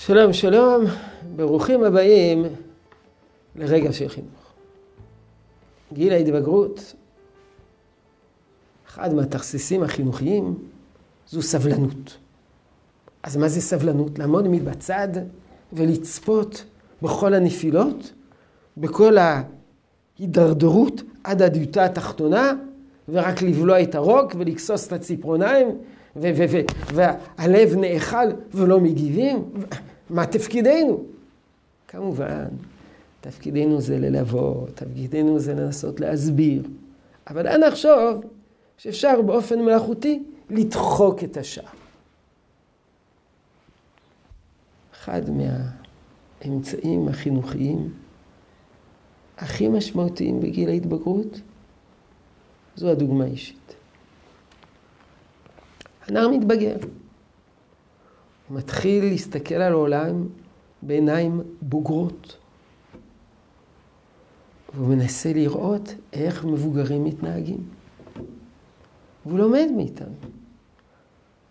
שלום, שלום, ברוכים הבאים לרגע של חינוך. גיל ההתבגרות, אחד מהתכסיסים החינוכיים זו סבלנות. אז מה זה סבלנות? לעמוד בצד ולצפות בכל הנפילות, בכל ההידרדרות עד הדיוטה התחתונה, ורק לבלוע את הרוק ולכסוס את הציפורניים, והלב נאכל ולא מגיבים. מה תפקידנו? כמובן, תפקידנו זה ללוות, תפקידנו זה לנסות להסביר. אבל אנא נחשוב שאפשר באופן מלאכותי לדחוק את השעה. אחד מהאמצעים החינוכיים הכי משמעותיים בגיל ההתבגרות זו הדוגמה האישית. הנער מתבגר. מתחיל להסתכל על העולם בעיניים בוגרות. והוא מנסה לראות איך מבוגרים מתנהגים. והוא לומד מאיתנו.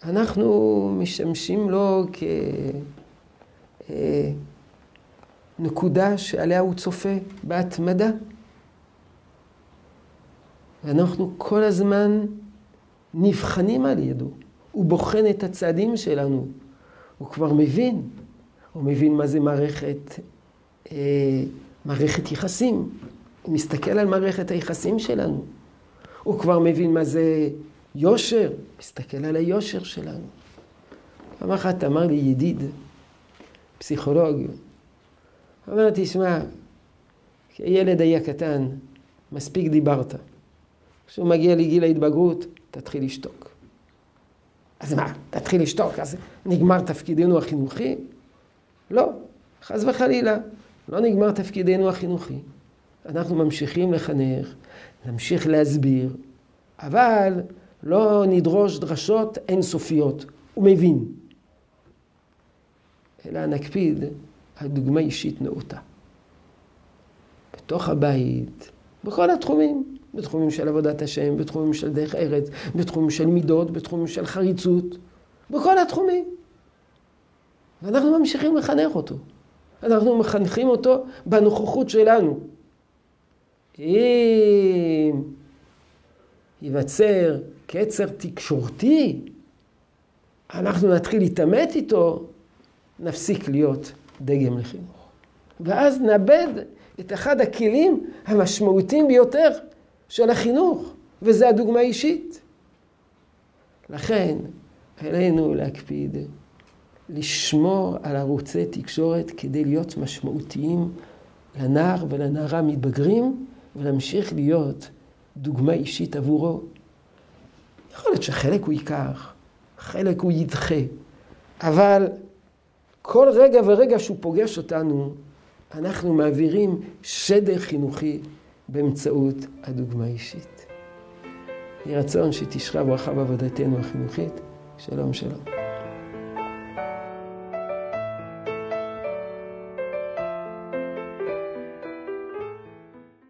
אנחנו משמשים לו כנקודה שעליה הוא צופה בהתמדה. ואנחנו כל הזמן נבחנים על ידו. הוא בוחן את הצעדים שלנו. הוא כבר מבין. הוא מבין מה זה מערכת, אה, מערכת יחסים. הוא מסתכל על מערכת היחסים שלנו. הוא כבר מבין מה זה יושר, מסתכל על היושר שלנו. פעם אחת אמר לי ידיד, פסיכולוג, אמר, תשמע, כשהילד היה קטן, מספיק דיברת. כשהוא מגיע לגיל ההתבגרות, תתחיל לשתוק. אז מה, תתחיל לשתוק, אז נגמר תפקידנו החינוכי? לא, חס וחלילה, לא נגמר תפקידנו החינוכי. אנחנו ממשיכים לחנך, נמשיך להסביר, אבל לא נדרוש דרשות אינסופיות. הוא מבין. אלא נקפיד על דוגמה אישית נאותה. בתוך הבית, בכל התחומים. בתחומים של עבודת השם, בתחומים של דרך ארץ, בתחומים של מידות, בתחומים של חריצות, בכל התחומים. ואנחנו ממשיכים לחנך אותו. אנחנו מחנכים אותו בנוכחות שלנו. אם ייווצר קצר תקשורתי, אנחנו נתחיל להתעמת איתו, נפסיק להיות דגם לחינוך. ואז נאבד את אחד הכלים המשמעותיים ביותר של החינוך, וזה הדוגמה האישית. לכן, עלינו להקפיד לשמור על ערוצי תקשורת כדי להיות משמעותיים לנער ולנערה מתבגרים, ולהמשיך להיות דוגמה אישית עבורו. יכול להיות שחלק הוא ייקח, חלק הוא ידחה, אבל כל רגע ורגע שהוא פוגש אותנו, אנחנו מעבירים שדר חינוכי באמצעות הדוגמה האישית. יהי רצון שתשרה ברכה בעבודתנו החינוכית. שלום שלום.